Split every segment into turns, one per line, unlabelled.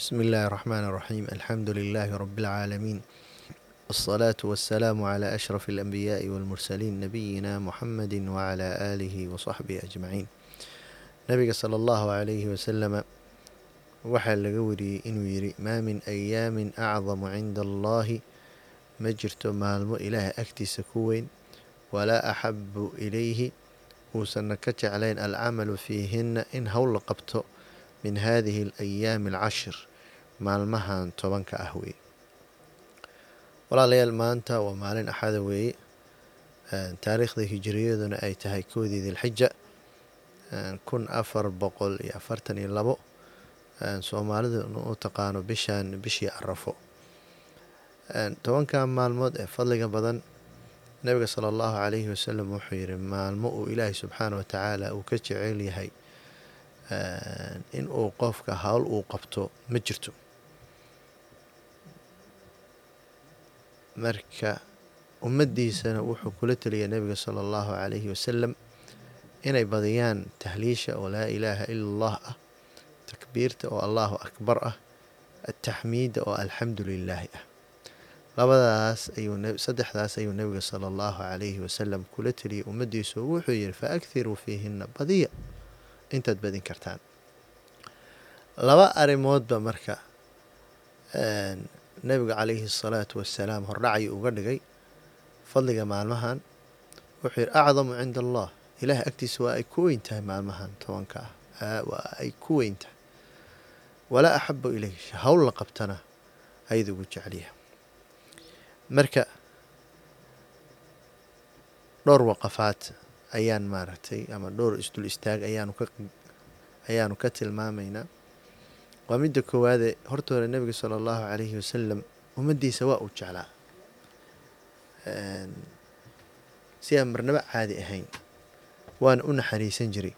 بسم الله الرحمن الرحيم الحمد لله رب العالمين والصلاة والسلام على أشرف الأنبياء والمرسلين نبينا محمد وعلى آله وصحبه أجمعين نبiga صلى الله عليه وسلم waxaa laga wariyey inuu yidhi maa min أyaamin أcظamu cinda allahi ma jirto maalmo ilaahay agtiisa ku weyn walaa axabu ilayhi. Uusanna ka jeclayn alcamalu fiihina in howl la qabto min hadihi اlأyaami اlcashir maalmahan tobanka ah weeye walaalayaal maanta waa maalin axada weeye taariikhda hijiriyaduna ay tahay koodii dilxija kun afar boqol iyo afartan iyo labo. Soomaaliduna u taqaano bishan bishii carafo tobankan maalmood ee fadliga badan nabiga sala allahu calayhi wasalam wuxuu yidhi maalmo uu ilaahay subxaana wa tacaala uu ka jecel yahay in uu qofka howl uu qabto ma jirto marka ummaddiisana wuxuu kula teliyay nabiga sala allahu calayhi wasalam inay badiyaan tahliisha oo laa ilaaha ila allah ah takbiirta oo allahu akbar ah ataxmiida oo alxamdu lilaahi ah. Labadaas ayuu saddexdaas ayuu nabiga sala allahu calayhi wasalam kula teliyay ummaddiisu wuxuu yidhi fa akhiruu fiihinna badiya. Intaad badin kartaan. Laba arrimoodba marka nabiga calayhi asalaatu wassalaam hordhacayuu uga dhigay fadliga maalmahan. Wuxuu yidhi acdamu cinda allah ilaahay agtiisa waa ay ku weyn tahay maalmahan tobanka ah. Waa ay ku weyn tahay. Walaa axabu ilayh howl la qabtana ayada ugu jecliya. Marka dhowr waqafaad ayaan maaragtay ama dhowr isdul istaag ayaanu ka ayaanu ka tilmaamaynaa waa midda koowaade horta hore nebiga sala allahu calayhi wasalam ummaddiisa waa uu jeclaa. Si aan marnabo caadi ahayn waana u naxariisan jiray.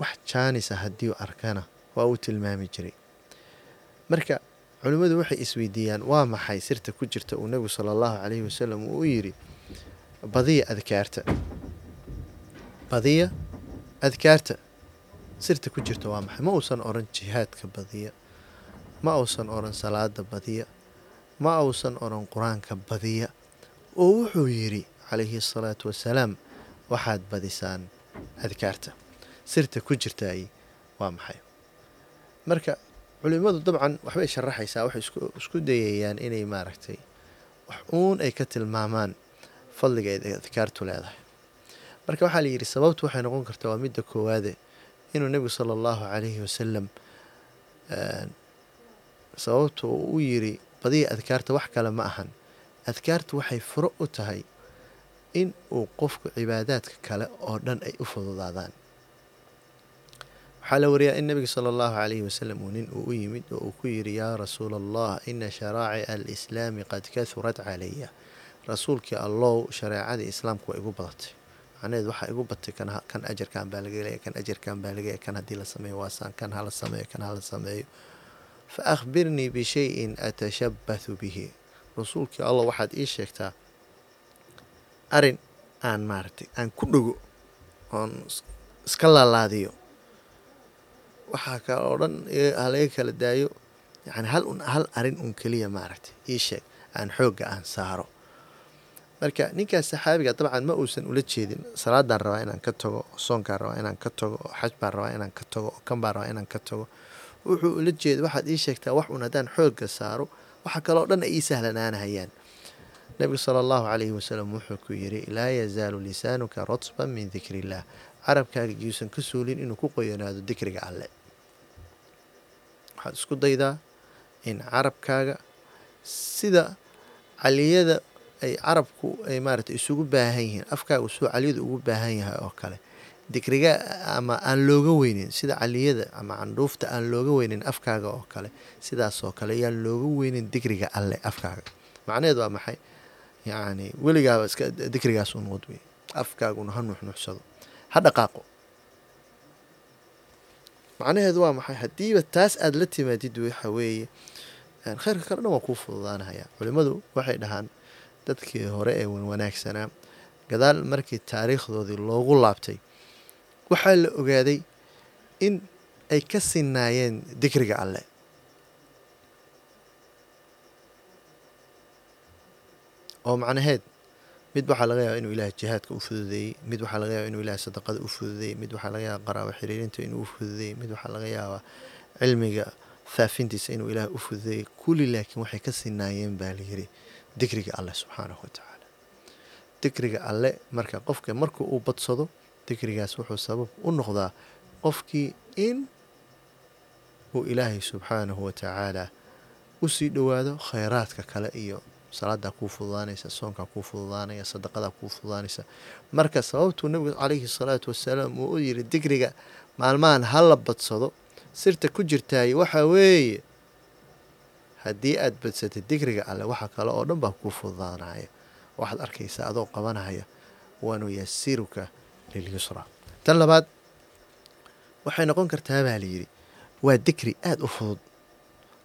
Wax jaanisa haddii u arkana waa uu tilmaami jiray. Marka culimmadu waxay isweydiiyaan waa maxay sirta ku jirta uu nebigu sala allahu calayhi wasalam uu u yidhi? Badiya adkaarta. Badiya adkaarta sirta ku jirta waa maxay? Ma uusan oran jihaadka badiya ma uusan oran salaada badiya ma uusan oran qur'aanka badiya. Oo wuxuu yidhi calayhi asalaatu wassalaam waxaad badisaan adkaarta. Sirta ku jirtaay waa maxay? Marka culimmadu dabcan waxbay sharaxaysaa waxay isku dayayaan inay maaragtay wax uun ay ka tilmaamaan fadliga ay adkaartu leedahay. Marka waxaa la yidhi sababtu waxay noqon kartaa waa midda koowaade inuu nebigu sala allahu calayhi wasalam sababtu uu u yidhi badiya adkaarta wax kale ma ahan. Adkaartu waxay furo u tahay in uu qofku cibaadaadka kale oo dhan ay u fududaadaan. Waxaa la wariyaa in nebiga sala allahu calayhi wasalam uu nin uu u yimid oo uu ku yidhi yaa rasuula allah ina sharaacica alislaami qad kahurat calaya rasuulkii allow shareecadii islaamku waa igu badatay macnaheed waxaa igu batay kan ajarkan baa laga helaya kan ajarkan baa laga kan haddii la sameeyo waasaan kan hala sameeyo kan hala sameeyo. Fa akhbirnii bishayin atashabbathu bihi. Rasuulkii allah waxaad ii sheegtaa arrin aan maaragtay aan ku dhogo oon iska laalaadiyo. Waxaa kale oo dhan halaga kala daayo yani hal un hal arrin un keliya maaragtay ii sheeg aan xoogga aan saaro marka ninkaas saxaabiga dabcan ma uusan ula jeedin. Salaadaan rabaa inaan ka tago oo soonkaan rabaa inaan ka tago oo xaj baan rabaa inaan ka tago oo kan baan rabaa inaan ka tago. Wuxuu ula jeeda waxaad ii sheegtaa wax un haddaan xoogga saaro waxa kaloo dhan ay ii sahlanaanahayaan nabigu sala allahu calayhi wasalam wuxuu ku yidhi laa yazaalu lisaanuka ratban min dikri illaah carabkaaga yuusan ka suulin inuu ku qoyanaado dikriga alle. Waxaad isku daydaa in carabkaaga sida caliyada ay carabku ay maaragtay isugu baahan yihiin afkaaga suu caliyadu ugu baahan yahay oo kale. Dikriga ama aan looga weynin sida caliyada ama candhuufta aan looga weynin afkaaga oo kale sidaasoo kale yaan looga weynin dikriga alle afkaaga. Macnaheed waa maxay? Yacni weligaaba iska dikrigaas un wad wey afkaaguna ha nuuxnuuxsado ha dhaqaaqo. Macnaheedu waa maxay? Haddiiba taas aada la timaadid waxa weeye. Khayrka kale dhan waa kuu fududaanahaya culimmadu waxay dhahaan dadkii hore ee wanwanaagsanaa gadaal markii taariikhdoodii loogu laabtay waxaa la ogaaday in ay ka sinaayeen dikriga alleh oo macnaheed mid waxaa laga yaaba inuu ilaahay jihaadka u fududeeyey mid waxaa laga yaaba inuu ilaahay sadaqada u fududeeyey mid waxaa laga yaaba qaraabo xiriirinta inuu u fududeeyey mid waxaa laga yaabaa cilmiga faafintiisa inuu ilaahay u fududeeyey. Kulli laakiin waxay ka sinaayeen baa layidhi dikriga alleh subxaanahu watacaala dikriga alle marka qofka marka uu badsado dikrigaas wuxuu sabab u noqdaa qofkii in uu ilaahay subxaanahu watacaala u sii dhowaado khayraadka kale iyo salaadaa kuu fududaanaysa soonkaa kuu fududaanaya sadaqadaa kuu fududaanaysa. Marka sababtuu nabigu calayhi salaatu wasalaam uu u yiri dikriga maalmahan ha la badsado. Sirta ku jirtaay waxaa weeye haddii aad badsatid dikriga alle waxa kale oo dhan baa kuu fududaanaya waxaad arkaysaa adoo qabanaya wanuyasiruka lilyusra tan labaad waxay noqon kartaa baa layidhi waa dikri aada u fudud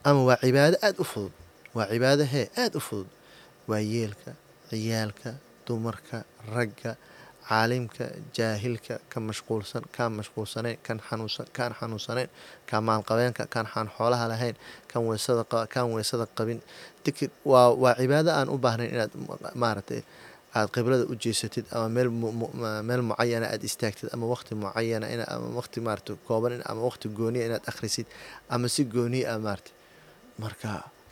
ama waa cibaado aada u fudud waa cibaado hee aada u fudud. Waa yeelka ciyaalka dumarka ragga caalimka jaahilka ka mashquulsan kaan mashquulsanayn kan xanuunsan kaan xanuunsanayn kaan maalqabeenka kaan xaan xoolaha lahayn kan weysada kaan weysada qabin. Dikr waa waa cibaado aan u baahnayn inaad maaragtay aada qiblada u jeesatid ama meel meel mucayana aada istaagtid ama waqti mucayana in ama waqti maarata kooban ama waqti gooniya inaad akhrisid ama si gooniya a maarata marka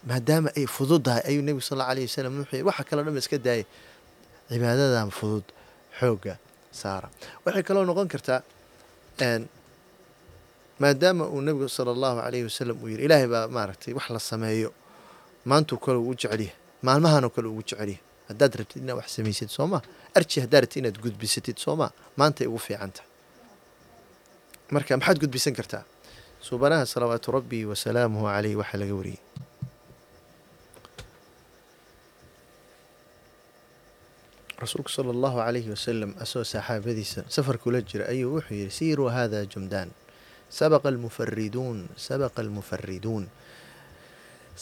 maadaama ay fududahay ayuu nebigu sal alla alayh wasalam wuxuu waxa kaloo dhan iska daayay cibaadadan fudud xoogga saara. Waxay kaloo noqon kartaa maadaama uu nebigu sala allahu calayhi wasalam uu yidhi ilaahay baa maaragtay wax la sameeyo maantuu kale ugu jecelyahay maalmahanoo kale ugu jecelyahay haddaad rabtid inaad wax samaysid soo maa arji haddaad rabtid inaad gudbisatid soo maa maantay ugu fiican tahay. Marka maxaad gudbisan kartaa? Suubanaha salawaatu rabbi wasalaamuhu caleyh waxaa laga wariyey rasuulku sala allahu calayhi wasalam asagoo saxaabadiisa safar kula jira ayuu wuxuu yidhi siiruu hada jumdaan. Sabaqa almufariduun sabaqa almufariduun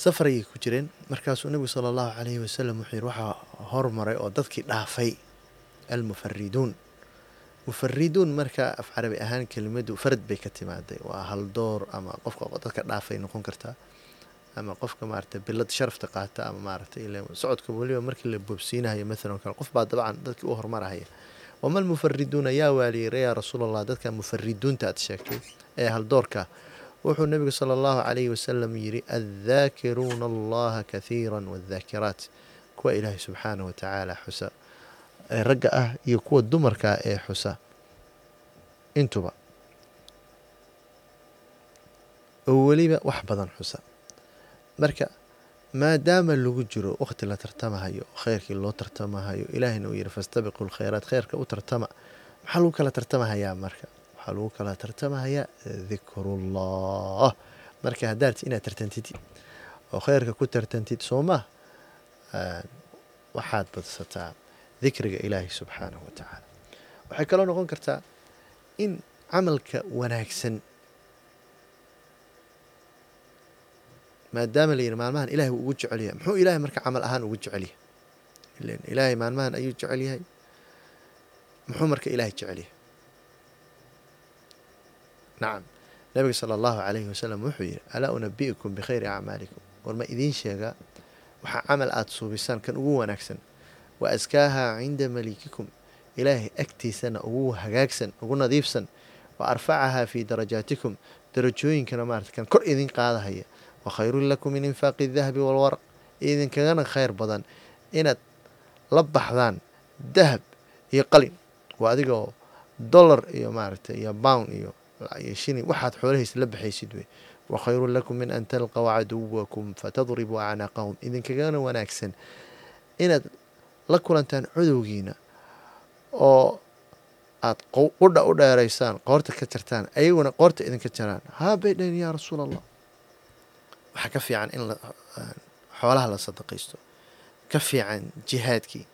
safar ayay ku jireen markaasuu nebigu sala allahu calayhi wasalam wuxuu yidhi waxaa hormaray oo dadkii dhaafay almufariduun mufariduun marka af carabi ahaan kelimadu farad bay ka timaaday. Waa haldoor ama qofka dadka dhaafay noqon kartaa ama qofka maarata bilad sharafta qaata ama maarata socodka weliba markii la boobsiinahayo maalan kale qof baa dabcan dadkii u hormarahaya wama almufariduuna yaa waaliyira yaa rasuul allah dadka mufariduunta aad sheegtay ee haldoorka wuxuu nebigu sala allahu calayhi wasalam yidhi addaakiruuna allaha kathiira waaddaakiraat kuwa ilaahay subxaanah watacaala xusa ee ragga ah iyo kuwa dumarka ee xusa. Intuba oo weliba wax badan xusa marka maadaama lagu jiro waqti la tartamahayo kheyrkii loo tartamahayo ilaahina uu yidhi fastabiqu lkhayraat kheyrka u tartama. Maxaa lagu kala tartamahayaa marka. Waxaa lagu kala tartamahayaa dikrullah. Marka haddaad inaad tartantid oo kheyrka ku tartantid soo maa waxaad badsataa dikriga ilaahi subxaanahu watacaala waxay kaloo noqon kartaa in camalka wanaagsan maadaama layidhi maalmahan ilahay wuu ugu jecel yahay. Muxuu ilaahay marka camal ahaan ugu jecel yahay? Ilan ilaahay maalmahan ayuu jecel yahay? Muxuu marka ilaahay jecel yahay? Nacam nabiga sala allahu calayhi wasalam wuxuu yidhi alaa unabi'ikum bikhayri acmaalikum war ma idiin sheegaa waxaa camal aada suubisaan kan ugu wanaagsan. Wa askaahaa cinda malikikum ilaahay agtiisana ugu hagaagsan ugu nadiifsan. Wa arfacahaa fii darajaatikum. Darajooyinkana maarata kan kor idin qaadahaya wa khayrun lakum min infaaqi dahabi walwaraq idinkagana khayr badan. Inaad la baxdaan dahab iyo qalin waa adigoo dollar iyo maaragtay iyo bound iyo shilin waxaad xoolahaysa la baxaysid wey. Wa khayrun lakum min an talqaw caduwakum fatadribuu acnaaqahum idinkagana wanaagsan. Inaad la kulantaan codowgiina oo aad qudha u dheeraysaan qoorta ka jartaan ayaguna qoorta idinka jaraan. Haa bay dhaheen yaa rasuul allah waxaa ka fiican in xoolaha la sadaqaysto. Ka fiican jihaadkii.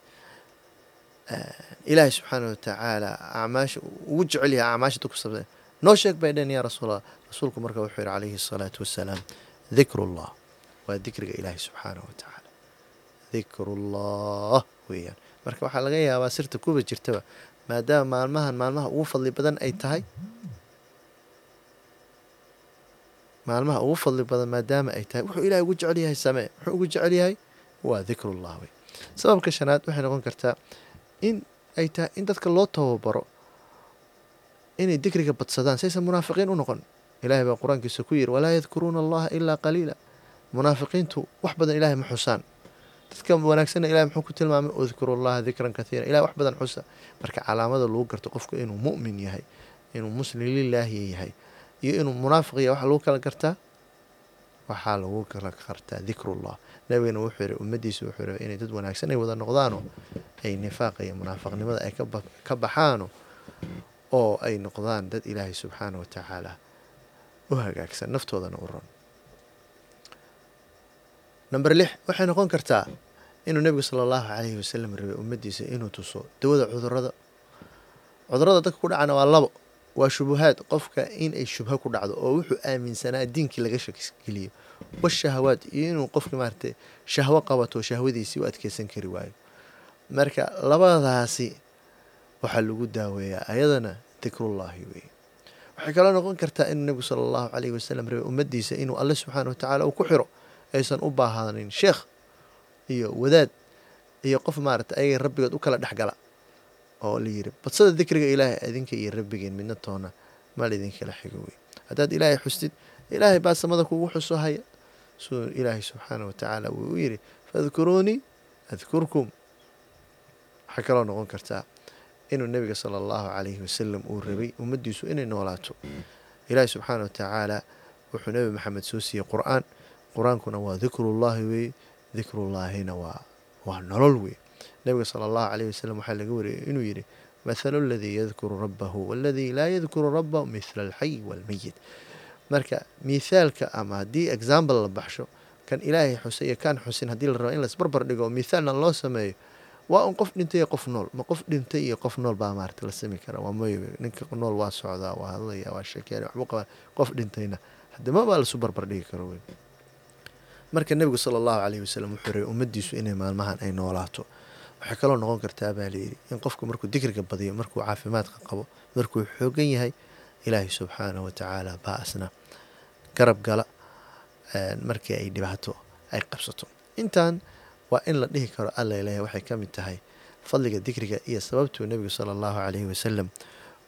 Ilaahay subxaana watacaala acmaasha ugu jecel yahay acmaasha dadku sabda noo sheeg bay dhaheen yaa rasuulallah rasuulku marka wuxuu yihi calayhi asalaatu wassalaam dikrullah. Waa dikriga ilaahay subxaanahu watacaala dikrullah weeyaan. Marka waxaa laga yaabaa sirta kuba jirtaba maadaama maalmahan maalmaha ugu fadli badan ay tahay maalmaha ugu fadli badan maadaama ay tahay wuxuu ilahay ugu jecel yahay samee wuxuu ugu jecel yahay waa dikrullah wey. Sababka shanaad waxay noqon kartaa in ay tahay in dadka loo tababaro inay dikriga badsadaan. Saysan munaafiqiin u noqon. Ilaahay baa qur'aankiisa ku yidhi walaa yadkuruuna allaha ilaa qaliila. Munaafiqiintu wax badan ilahay ma xusaan. Dadka wanaagsanna ilahay muxuu ku tilmaamay udkuru llaha dikran kathiira ilahay wax badan xusa. Marka calaamada lagu garto qofku inuu mu'min yahay inuu muslim lilaahi yahay iyo inuu munaafiq yahay waxa lagu kala gartaa waxaa lagu kala gartaa dikrullah. Nabigana wuxuu yihi ummadiisa wuxuu yihi inay dad wanaagsan ay wada noqdaano ay nifaaqa iyo munaafiqnimada ay ka baxaano oo ay noqdaan dad ilaahay subxaana wa tacaala u hagaagsan naftoodana u ron number lix waxay noqon kartaa inuu nebigu sala allahu calayhi wasalam rabay ummadiisa inuu tuso dawada cudurrada cudurrada dadka ku dhacana waa labo waa shubuhaad qofka in ay shubho ku dhacdo oo wuxuu aaminsanaa diinkii laga shakigeliyo washahawaad iyo inuu qofki maaragtay shahwo qabato shahwadiisii u adkeysan kari waayo. Marka labadaasi waxaa lagu daaweeyaa ayadana dikrullaahi weeye waxay kaloo noqon kartaa inuu nebigu sala allahu calayhi wasalam rabay ummadiisa inuu alle subxaana wa tacaala uu ku xiro aysan u baahdanin sheekh iyo wadaad iyo qof maaragtay ayaga rabbigood u kala dhexgala oo la yiri badsada dikriga ilaahay adinka iyo rabbigeen midna toona mal idinkala xigo wey haddaad ilaahay xustid ilaahay baa samada kugu xuso haya suu ilaahay subxaana wa tacaala wuu u yidhi fadkuruunii adkurkum waxay kaloo noqon kartaa inuu nebiga sala allahu calayhi wasalam uu rabay ummaddiisu inay noolaato. Ilaahay subxaana wa tacaala wuxuu nebi maxamed soo siiyey qur'aan. Qur'aankuna waa dikrullaahi weeye dikrullaahina waa waa nolol wey nebiga sala allahu calayhi wasalam waxaa laga wariyay inuu yidhi mathalu aladii yadkuru rabbahu waaladii laa yadkuru rabbahu mithla alxay waalmeyit marka mithaalka ama haddii example la baxsho kan ilaahay xusay iyo kaan xusin haddii la rabo in laisbarbar dhigo oo mithaalna loo sameeyo waa un qof dhintay qof nool. Ma qof dhintay iyo qof nool baa maarata la sami kara waa moy ninka nool waa socdaa waa hadlaya waa sheekeynaya waxbuu qabaa qof dhintayna. Hadima baa lasu barbar dhigi karo wey marka nebigu sala allahu calayhi wasalam wuxuu rabay ummaddiisu inay maalmahan ay noolaato waxay kaloo noqon kartaa baa layidhi in qofku markuu dikriga badiyo markuu caafimaadka qabo markuu xoogan yahay ilaahay subxaanahu wa tacaala baa asna garab gala markii ay dhibaato ay qabsato. Intan waa in la dhihi karo alla ilahay waxay ka mid tahay fadliga dikriga iyo sababtuu nebigu sala allahu calayhi wasalam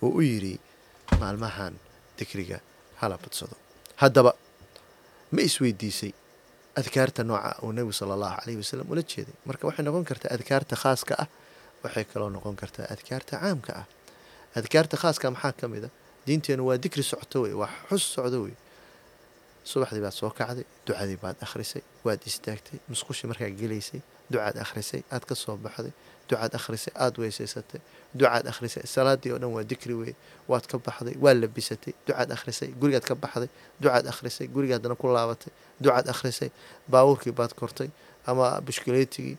uu u yidhi maalmahan dikriga hala badsado. Haddaba ma isweydiisay adkaarta nooca uu nebigu sala allahu calayhi wasalam ula jeeday. Marka waxay noqon kartaa adkaarta khaaska ah waxay kaloo noqon kartaa adkaarta caamka ah. Adkaarta khaaska maxaa ka mid a? Diinteenu waa dikri socto wey waa xus socdo wey. Subaxdii baad soo kacday ducadii baad akhrisay waad istaagtay musqushii markaa gelaysay ducaad akhrisay aad ka soo baxday ducaad akhrisay aada weysaysatay ducaad akhrisay salaadii oo dhan waa dikri wey waad ka baxday waa labisatay. Ducaad akhrisay gurigaad ka baxday. Ducaad akhrisay guriga haddana ku laabatay. Ducaad akhrisay baabuurkii baad kortay ama bushkuleetigii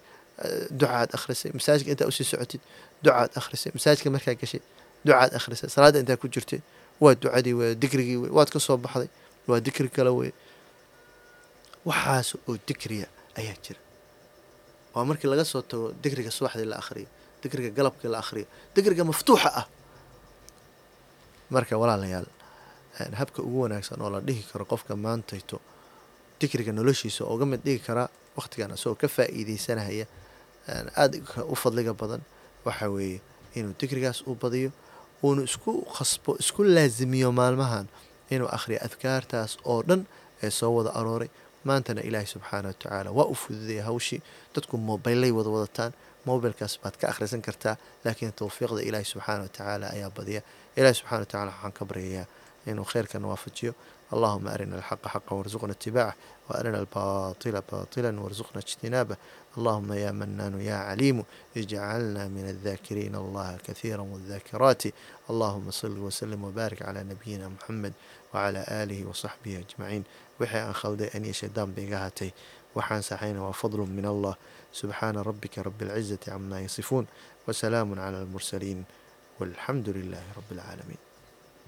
ducaad akhrisay. Masaajidka intaa u sii socotid ducaad akhrisay. Masaajidka markaa gashay ducaad akhrisay. Salaadda intaa ku jirtay waa ducadii wey dikrigii wey waad ka soo baxday waa dikri kale wey waxaas oo dikriya ayaa jira waa markii laga soo tago dikriga subaxdii la akhriyo dikriga galabkii la akhriyo dikriga maftuuxa ah. Marka walaalayaal habka ugu wanaagsan oo la dhihi karo qofka maantayto dikriga noloshiisa ooga mid dhigi karaa wakhtigan isagoo ka faa'iideysanahaya aada u fadliga badan waxa weeye inuu dikrigaas u badiyo uunu isku khasbo isku laasimiyo maalmahan inuu akhriyo adkaartaas oo dhan ee soo wada arooray maantana ilaahay subxaana wa tacaala waa u fududaya hawshii dadku mobaylay wada wadataan mobilkaas baad ka akhrisan kartaa laakiin towfiiqda ilaahay subxaana wa tacaala ayaa badiya ilaahay subxana wa tacala waxaan ka baryayaa inuu kheyrkana waafajiyo اللهم أرنا الحق حقا وارزقنا اتباعه وأرنا الباطل باطلا وارزقنا اجتنابه اللهم يا منان يا عليم اجعلنا من الذاكرين الله كثيرا والذاكرات اللهم صل وسلم وبارك على نبينا محمد وعلى آله وصحبه أجمعين وحي أن خلدي أن يشدان بيقاتي وحان سحين وفضل من الله سبحان ربك رب العزة عما يصفون وسلام على المرسلين والحمد لله رب العالمين